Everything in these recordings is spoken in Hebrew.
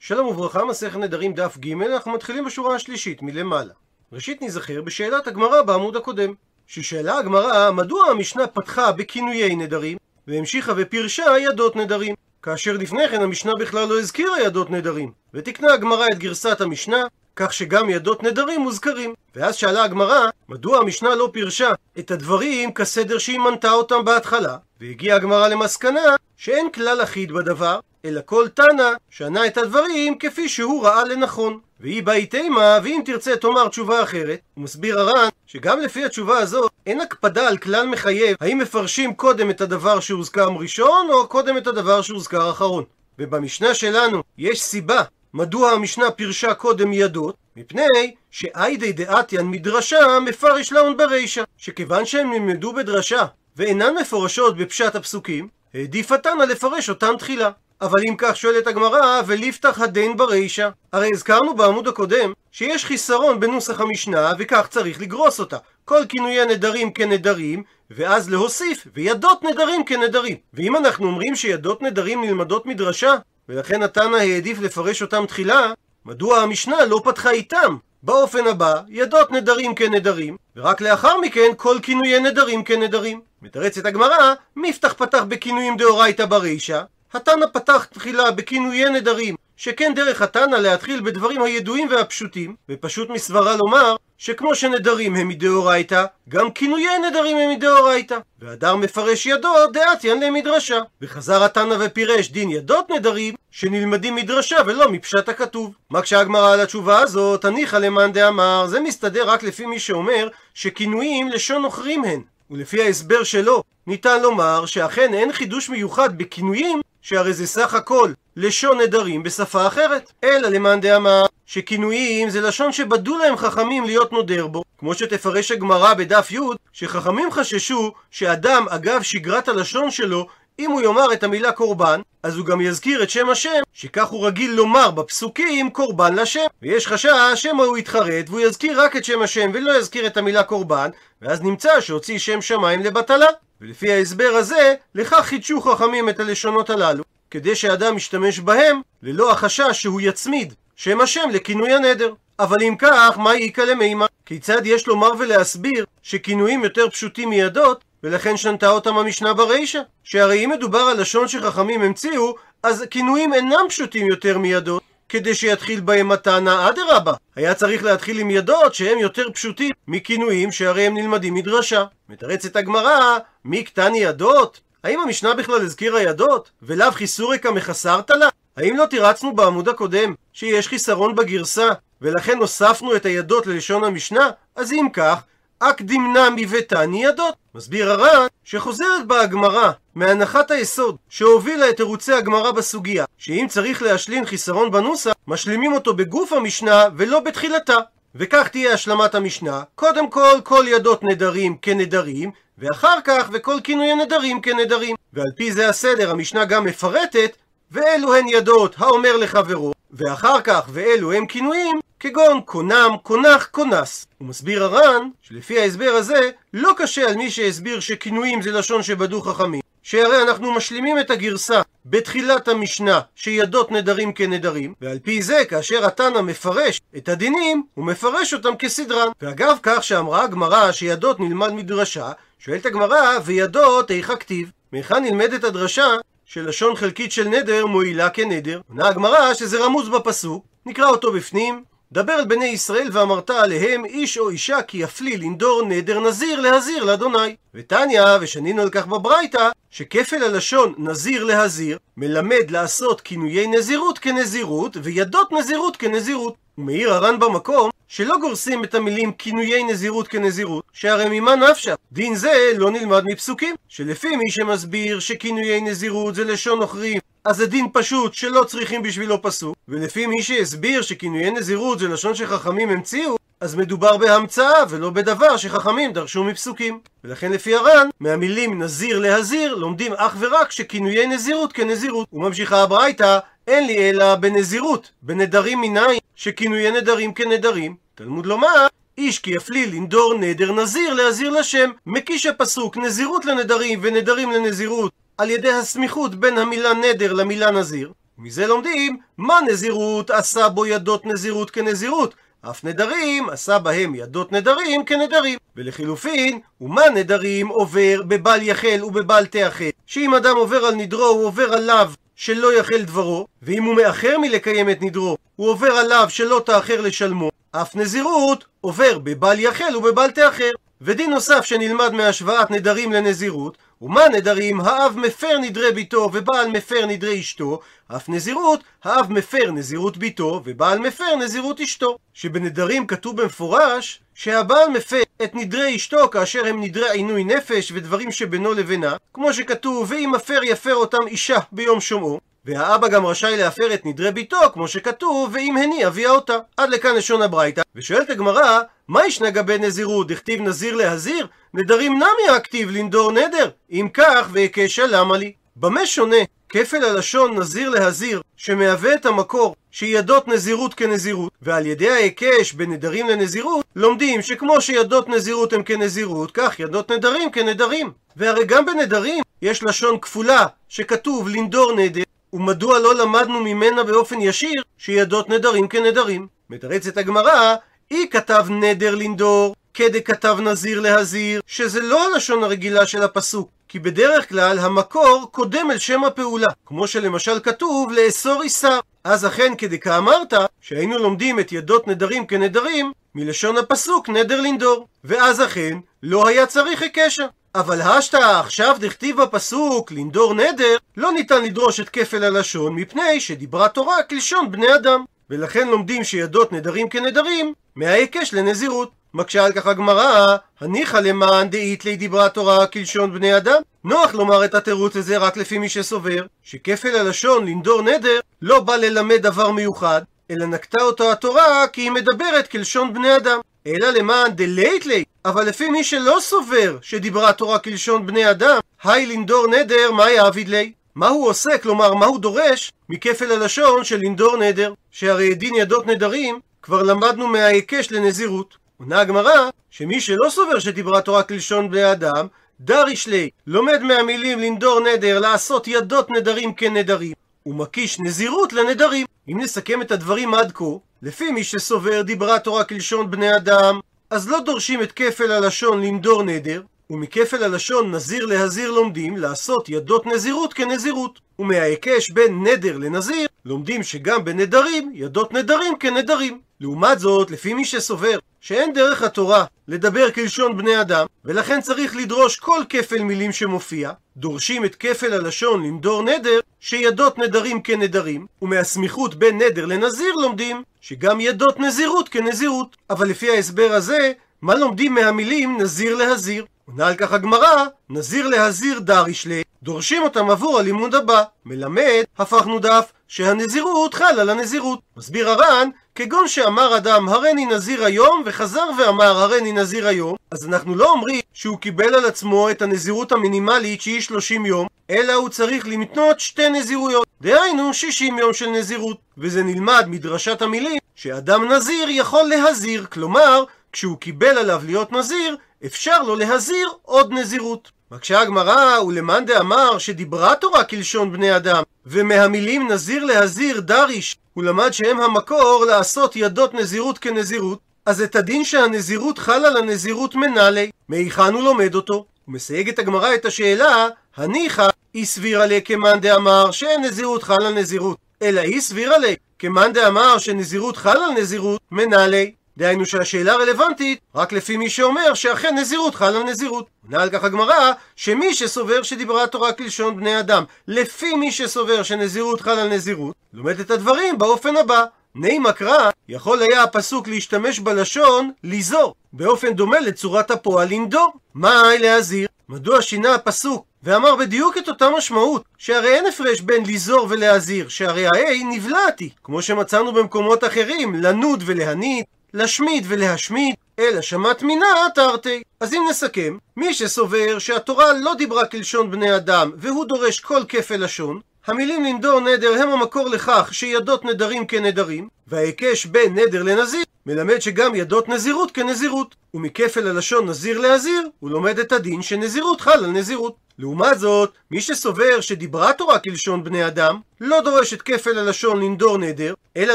שלום וברכה, מסכת נדרים דף ג', אנחנו מתחילים בשורה השלישית מלמעלה. ראשית נזכר בשאלת הגמרא בעמוד הקודם, ששאלה הגמרא מדוע המשנה פתחה בכינויי נדרים, והמשיכה ופירשה ידות נדרים, כאשר לפני כן המשנה בכלל לא הזכירה ידות נדרים, ותקנה הגמרא את גרסת המשנה, כך שגם ידות נדרים מוזכרים. ואז שאלה הגמרא, מדוע המשנה לא פירשה את הדברים כסדר שהיא מנתה אותם בהתחלה? והגיעה הגמרא למסקנה שאין כלל אחיד בדבר, אלא כל תנא שנה את הדברים כפי שהוא ראה לנכון. והיא באי תימה, ואם תרצה תאמר תשובה אחרת. הוא מסביר הר"ן שגם לפי התשובה הזאת אין הקפדה על כלל מחייב האם מפרשים קודם את הדבר שהוזכר ראשון או קודם את הדבר שהוזכר אחרון. ובמשנה שלנו יש סיבה מדוע המשנה פירשה קודם ידות? מפני שאיידי דעתיין מדרשה מפרש לאון ברישה, שכיוון שהם נלמדו בדרשה ואינן מפורשות בפשט הפסוקים, העדיף התנא לפרש אותם תחילה. אבל אם כך שואלת הגמרא, וליפתח הדין ברישה. הרי הזכרנו בעמוד הקודם שיש חיסרון בנוסח המשנה, וכך צריך לגרוס אותה. כל כינויי נדרים כנדרים, ואז להוסיף, וידות נדרים כנדרים. ואם אנחנו אומרים שידות נדרים נלמדות מדרשה, ולכן התנא העדיף לפרש אותם תחילה, מדוע המשנה לא פתחה איתם? באופן הבא, ידות נדרים כנדרים, ורק לאחר מכן כל כינויי נדרים כנדרים. מתרצת הגמרא, מפתח פתח בכינויים דאורייתא ברישא, התנא פתח תחילה בכינויי נדרים, שכן דרך התנא להתחיל בדברים הידועים והפשוטים, ופשוט מסברה לומר שכמו שנדרים הם מדאורייתא, גם כינויי נדרים הם מדאורייתא. והדר מפרש ידות דעתיין למדרשה. וחזר התנא ופירש דין ידות נדרים, שנלמדים מדרשה ולא מפשט הכתוב. מקשה הגמרא על התשובה הזאת, הניחא למאן דאמר, זה מסתדר רק לפי מי שאומר שכינויים לשון נוכרים הן. ולפי ההסבר שלו, ניתן לומר שאכן אין חידוש מיוחד בכינויים, שהרי זה סך הכל לשון נדרים בשפה אחרת. אלא למאן דאמר שכינויים זה לשון שבדו להם חכמים להיות נודר בו. כמו שתפרש הגמרא בדף י', שחכמים חששו שאדם אגב שגרת הלשון שלו אם הוא יאמר את המילה קורבן, אז הוא גם יזכיר את שם השם, שכך הוא רגיל לומר בפסוקים קורבן לשם. ויש חשש שמא הוא יתחרט והוא יזכיר רק את שם השם ולא יזכיר את המילה קורבן, ואז נמצא שהוציא שם שמיים לבטלה. ולפי ההסבר הזה, לכך חידשו חכמים את הלשונות הללו, כדי שאדם ישתמש בהם ללא החשש שהוא יצמיד שם השם לכינוי הנדר. אבל אם כך, מה איכא למימה? כיצד יש לומר ולהסביר שכינויים יותר פשוטים מידות, ולכן שנתה אותם המשנה ברישא? שהרי אם מדובר על לשון שחכמים המציאו, אז כינויים אינם פשוטים יותר מידות, כדי שיתחיל בהם מתנה אדרבה. היה צריך להתחיל עם ידות שהם יותר פשוטים מכינויים שהרי הם נלמדים מדרשה. מתרצת הגמרא, מי קטני ידות? האם המשנה בכלל הזכירה ידות? ולאו חיסוריקה מחסרת לה? האם לא תירצנו בעמוד הקודם שיש חיסרון בגרסה ולכן הוספנו את הידות ללשון המשנה? אז אם כך, אק דמנה מביתני ידות. מסביר הר"ן שחוזרת בה הגמרא מהנחת היסוד שהובילה את תירוצי הגמרא בסוגיה שאם צריך להשלים חיסרון בנוסח משלימים אותו בגוף המשנה ולא בתחילתה. וכך תהיה השלמת המשנה. קודם כל כל ידות נדרים כנדרים ואחר כך וכל כינויי נדרים כנדרים. ועל פי זה הסדר המשנה גם מפרטת ואלו הן ידות האומר לחברו ואחר כך ואלו הם כינויים כגון קונם, קונח, קונס. הוא מסביר הר"ן שלפי ההסבר הזה לא קשה על מי שהסביר שכינויים זה לשון שבדו חכמים. שהרי אנחנו משלימים את הגרסה בתחילת המשנה שידות נדרים כנדרים ועל פי זה כאשר התנא מפרש את הדינים הוא מפרש אותם כסדרן. ואגב כך שאמרה הגמרא שידות נלמד מדרשה שואלת הגמרא וידות איכה כתיב? מהיכן נלמדת הדרשה שלשון חלקית של נדר מועילה כנדר? עונה הגמרא שזה רמוז בפסוק נקרא אותו בפנים דבר אל בני ישראל ואמרת עליהם איש או אישה כי יפלי לנדור נדר נזיר להזיר לאדוני. ותניא, ושנינו על כך בברייתא, שכפל הלשון נזיר להזיר, מלמד לעשות כינויי נזירות כנזירות, וידות נזירות כנזירות. ומעיר הר"ן במקום, שלא גורסים את המילים כינויי נזירות כנזירות, שהרי ממה נפשך? דין זה לא נלמד מפסוקים, שלפי מי שמסביר שכינויי נזירות זה לשון נוכרים אז זה דין פשוט שלא צריכים בשבילו פסוק, ולפי מי שהסביר שכינויי נזירות זה לשון שחכמים המציאו, אז מדובר בהמצאה ולא בדבר שחכמים דרשו מפסוקים. ולכן לפי הר"ן, מהמילים נזיר להזיר, לומדים אך ורק שכינויי נזירות כנזירות. וממשיכה הברייתא, אין לי אלא בנזירות, בנדרים מניין, שכינויי נדרים כנדרים. תלמוד לומר, איש כי יפליל לנדור נדר נזיר להזיר לשם. מקיש הפסוק נזירות לנדרים ונדרים לנזירות על ידי הסמיכות בין המילה נדר למילה נזיר, ומזה לומדים מה נזירות עשה בו ידות נזירות כנזירות, אף נדרים עשה בהם ידות נדרים כנדרים. ולחילופין, ומה נדרים עובר בבל יחל ובבל תאחל. שאם אדם עובר על נדרו, הוא עובר עליו שלא יחל דברו, ואם הוא מאחר מלקיים את נדרו, הוא עובר עליו שלא תאחר לשלמו. אף נזירות עובר בבל יחל ובבל תאחר. ודין נוסף שנלמד מהשוואת נדרים לנזירות, ומה נדרים? האב מפר נדרי ביתו ובעל מפר נדרי אשתו, אף נזירות, האב מפר נזירות ביתו ובעל מפר נזירות אשתו. שבנדרים כתוב במפורש שהבעל מפר את נדרי אשתו כאשר הם נדרי עינוי נפש ודברים שבינו לבינה, כמו שכתוב ואם מפר יפר אותם אישה ביום שומעו, והאבא גם רשאי להפר את נדרי ביתו, כמו שכתוב, ואם הני אביה אותה. עד לכאן לשון הברייתא. ושואלת הגמרא, מה ישנה גבי נזירות? דכתיב נזיר להזיר? נדרים נמי הכתיב לנדור נדר. אם כך, והיקשה למה לי? במה שונה כפל הלשון נזיר להזיר, שמהווה את המקור שידות נזירות כנזירות, ועל ידי ההיקש בנדרים לנזירות, לומדים שכמו שידות נזירות הם כנזירות, כך ידות נדרים כנדרים. והרי גם בנדרים יש לשון כפולה, שכתוב לנדור נדר, ומדוע לא למדנו ממנה באופן ישיר שידות נדרים כנדרים? מתרצת הגמרא, אי כתב נדר לנדור, כדכתב נזיר להזיר, שזה לא הלשון הרגילה של הפסוק. כי בדרך כלל המקור קודם אל שם הפעולה, כמו שלמשל כתוב לאסור איסר. אז אכן כדכאמרת, שהיינו לומדים את ידות נדרים כנדרים, מלשון הפסוק נדר לנדור. ואז אכן, לא היה צריך היקשה. אבל השתא עכשיו דכתיב בפסוק לנדור נדר, לא ניתן לדרוש את כפל הלשון מפני שדיברה תורה כלשון בני אדם. ולכן לומדים שידות נדרים כנדרים מההיקש לנזירות. מקשה על כך הגמרא, הניחא למען דאית דיברה תורה כלשון בני אדם. נוח לומר את התירוץ הזה רק לפי מי שסובר, שכפל הלשון לנדור נדר לא בא ללמד דבר מיוחד, אלא נקטה אותו התורה כי היא מדברת כלשון בני אדם. אלא למען דלית לי, אבל לפי מי שלא סובר שדיברה תורה כלשון בני אדם, היי לנדור נדר, מה יעביד לי? מה הוא עושה, כלומר מה הוא דורש, מכפל הלשון של לנדור נדר, שהרי דין ידות נדרים כבר למדנו מההיקש לנזירות. עונה הגמרא, שמי שלא סובר שדיברה תורה כלשון בני אדם, דריש לי, לומד מהמילים לנדור נדר, לעשות ידות נדרים כנדרים, ומקיש נזירות לנדרים. אם נסכם את הדברים עד כה, לפי מי שסובר דיברה תורה כלשון בני אדם, אז לא דורשים את כפל הלשון לנדור נדר, ומכפל הלשון נזיר להזיר לומדים לעשות ידות נזירות כנזירות. ומההיקש בין נדר לנזיר, לומדים שגם בנדרים, ידות נדרים כנדרים. לעומת זאת, לפי מי שסובר שאין דרך התורה לדבר כלשון בני אדם, ולכן צריך לדרוש כל כפל מילים שמופיע, דורשים את כפל הלשון לנדור נדר, שידות נדרים כנדרים, ומהסמיכות בין נדר לנזיר לומדים שגם ידות נזירות כנזירות. אבל לפי ההסבר הזה, מה לומדים מהמילים נזיר להזיר? עונה על כך הגמרא, נזיר להזיר דריש ל... דורשים אותם עבור הלימוד הבא. מלמד, הפכנו דף, שהנזירות חל על הנזירות. מסביר הר"ן, כגון שאמר אדם הריני נזיר היום, וחזר ואמר הריני נזיר היום, אז אנחנו לא אומרים שהוא קיבל על עצמו את הנזירות המינימלית שהיא 30 יום, אלא הוא צריך למתנות שתי נזירויות, דהיינו 60 יום של נזירות. וזה נלמד מדרשת המילים שאדם נזיר יכול להזיר, כלומר, כשהוא קיבל עליו להיות נזיר, אפשר לו להזיר עוד נזירות. מקשה הגמרא, ולמאן דאמר שדיברה תורה כלשון בני אדם, ומהמילים נזיר להזיר דריש, הוא למד שהם המקור לעשות ידות נזירות כנזירות, אז את הדין שהנזירות חל על הנזירות מנאלי, מהיכן הוא לומד אותו? ומסייגת הגמרא את השאלה, הניחא אי סבירה לי כמאן דאמר שאין נזירות חל על נזירות, אלא אי סבירה לי כמאן דאמר שנזירות חל על נזירות מנאלי. דהיינו שהשאלה רלוונטית רק לפי מי שאומר שאכן נזירות חל על נזירות. עונה על כך הגמרא, שמי שסובר שדיברה התורה כלשון בני אדם, לפי מי שסובר שנזירות חל על נזירות, לומד את הדברים באופן הבא. נהי מקרא, יכול היה הפסוק להשתמש בלשון ליזור, באופן דומה לצורת הפועל לנדור. מהי להזיר? מדוע שינה הפסוק ואמר בדיוק את אותה משמעות, שהרי אין הפרש בין ליזור ולהזיר, שהרי ה-A נבלעתי, כמו שמצאנו במקומות אחרים, לנוד ולהנית, להשמיד ולהשמיד, אלא שמעת מינה תרתי. אז אם נסכם, מי שסובר שהתורה לא דיברה כלשון בני אדם, והוא דורש כל כפל לשון, המילים לנדור נדר הם המקור לכך שידות נדרים כנדרים, וההיקש בין נדר לנזיר מלמד שגם ידות נזירות כנזירות. ומכפל הלשון נזיר להזיר, הוא לומד את הדין שנזירות חל על נזירות. לעומת זאת, מי שסובר שדיברה תורה כלשון בני אדם, לא דורש את כפל הלשון לנדור נדר, אלא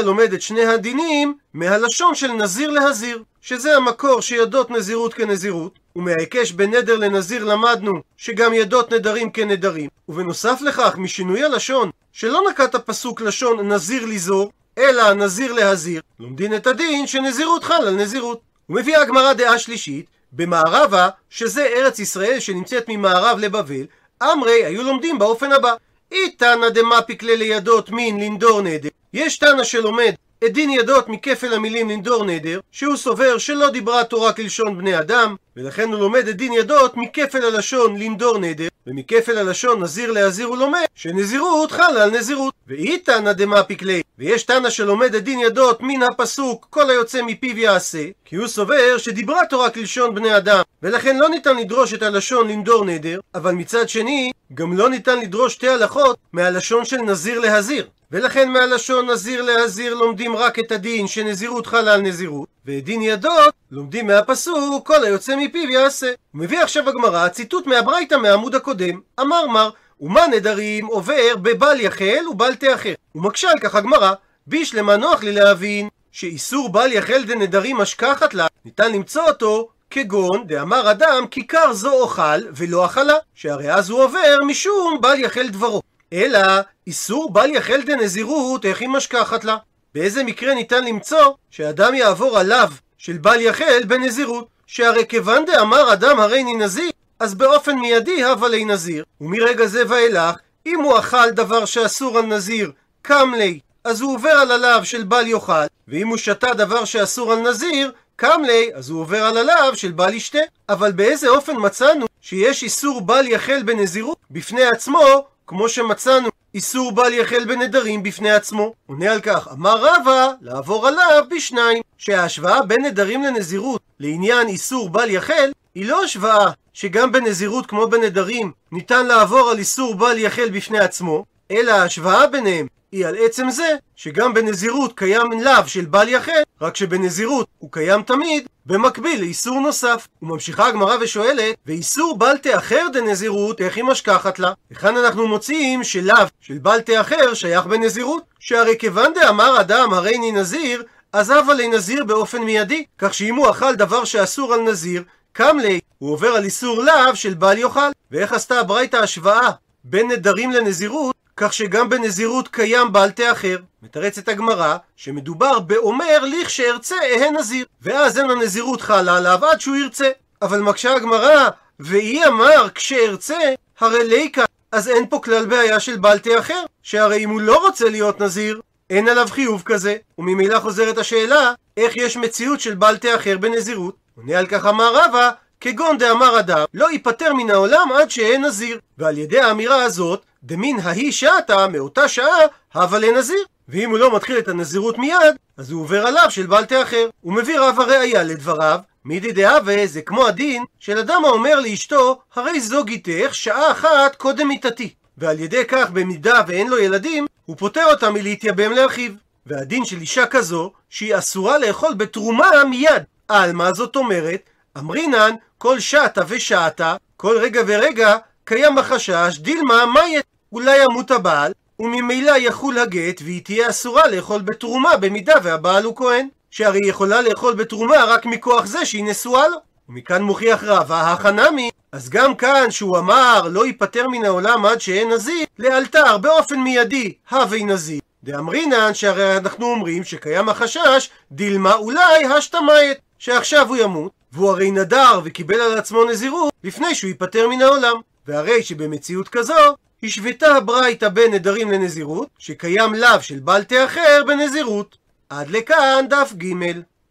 לומד את שני הדינים מהלשון של נזיר להזיר, שזה המקור שידות נזירות כנזירות, ומההיקש בין נדר לנזיר למדנו שגם ידות נדרים כנדרים, ובנוסף לכך משינוי הלשון, שלא נקט הפסוק לשון נזיר לזור, אלא נזיר להזיר, לומדין את הדין שנזירות חל על נזירות. ומביאה הגמרא דעה שלישית, במערבה, שזה ארץ ישראל שנמצאת ממערב לבבל, אמרי היו לומדים באופן הבא: איתנא דמפיק לידות מין לנדור נדר. יש תנא שלומד את דין ידות מכפל המילים לנדור נדר, שהוא סובר שלא דיברה תורה כלשון בני אדם, ולכן הוא לומד את דין ידות מכפל הלשון לנדור נדר, ומכפל הלשון נזיר להזיר הוא לומד שנזירות חלה על נזירות. ואי תנא דמפיק ליה, ויש תנא שלומד את דין ידות מן הפסוק כל היוצא מפיו יעשה, כי הוא סובר שדיברה תורה כלשון בני אדם, ולכן לא ניתן לדרוש את הלשון לנדור נדר, אבל מצד שני, גם לא ניתן לדרוש שתי הלכות מהלשון של נזיר להזיר. ולכן מהלשון נזיר להזיר לומדים רק את הדין שנזירות חלה על נזירות, ואת דין ידות לומדים מהפסוק כל היוצא מפיו יעשה. הוא מביא עכשיו הגמרא ציטוט מהברייתא מהעמוד הקודם, אמר מר ומה נדרים עובר בבל יחל ובל תאחר. ומקשה על כך הגמרא, בישלמה נוח לי להבין שאיסור בל יחל דנדרים משכחת לה, ניתן למצוא אותו כגון דאמר אדם כיכר זו אוכל ולא אכלה, שהרי אז הוא עובר משום בל יחל דברו. אלא איסור בל יחל דנזירות, איך היא משכחת לה? באיזה מקרה ניתן למצוא שאדם יעבור עליו של בל יחל בנזירות? שהרי כיוון דאמר אדם הרי נזיר, אז באופן מיידי הווה לי נזיר, ומרגע זה ואילך, אם הוא אכל דבר שאסור על נזיר, קם לי, אז הוא עובר על עליו של בל יאכל, ואם הוא שתה דבר שאסור על נזיר, קם לי, אז הוא עובר על עליו של בל ישתה. אבל באיזה אופן מצאנו שיש איסור בל יחל בנזירות בפני עצמו, כמו שמצאנו איסור בל יחל בנדרים בפני עצמו. עונה על כך, אמר רבא, לעבור עליו בשניים. שההשוואה בין נדרים לנזירות לעניין איסור בל יחל, היא לא השוואה שגם בנזירות כמו בנדרים ניתן לעבור על איסור בל יחל בפני עצמו, אלא ההשוואה ביניהם היא על עצם זה שגם בנזירות קיים לאו של בל יחל, רק שבנזירות הוא קיים תמיד, במקביל לאיסור נוסף. וממשיכה הגמרא ושואלת, ואיסור בל תאחר דנזירות, איך היא משכחת לה? וכאן אנחנו מוצאים שלאו של בל תאחר שייך בנזירות, שהרי כיוון דאמר אדם הרי אני נזיר, אז הווה לנזיר באופן מיידי, כך שאם הוא אכל דבר שאסור על נזיר, קם לי, הוא עובר על איסור לאו של בל יאכל. ואיך עשתה הברייתא השוואה בין נדרים לנזירות, כך שגם בנזירות קיים בל תאחר. מתרצת הגמרא שמדובר באומר לכשארצה אהה נזיר, ואז אין הנזירות חלה עליו עד שהוא ירצה. אבל מקשה הגמרא, ואי אמר כשארצה, הרי ליקה, אז אין פה כלל בעיה של בל תאחר, שהרי אם הוא לא רוצה להיות נזיר, אין עליו חיוב כזה, וממילא חוזרת השאלה, איך יש מציאות של בל תאחר בנזירות? עונה על כך אמר רבא, כגון דאמר אדם, לא ייפטר מן העולם עד שאין נזיר. ועל ידי האמירה הזאת, דמין ההיא שעתה, מאותה שעה, הווה לנזיר. ואם הוא לא מתחיל את הנזירות מיד, אז הוא עובר עליו של בל תאחר. הוא מביא רב הראייה לדבריו, מידי דהווה זה כמו הדין של אדם האומר לאשתו, הרי זו גיתך שעה אחת קודם מיתתי. ועל ידי כך, במידה ואין לו ילדים, הוא פוטר אותה מלהתייבם לאחיו. והדין של אישה כזו, שהיא אסורה לאכול בתרומה מיד. על מה זאת אומרת? אמרינן, כל שעתא ושעתא, כל רגע ורגע, קיים החשש, דילמא מיית. אולי ימות הבעל, וממילא יחול הגט, והיא תהיה אסורה לאכול בתרומה במידה והבעל הוא כהן. שהרי היא יכולה לאכול בתרומה רק מכוח זה שהיא נשואה לו. ומכאן מוכיח רבא, הכא נמי. אז גם כאן, שהוא אמר, לא ייפטר מן העולם עד שאהיה נזיר, לאלתר, באופן מיידי, הוי נזיר. דאמרינן, שהרי אנחנו אומרים שקיים החשש, דילמא אולי השתא מיית, שעכשיו הוא ימות, והוא הרי נדר וקיבל על עצמו נזירות לפני שהוא ייפטר מן העולם. והרי שבמציאות כזו, השוותה הברייתא בין נדרים לנזירות, שקיים לאו של בל תאחר בנזירות. עד לכאן דף ג'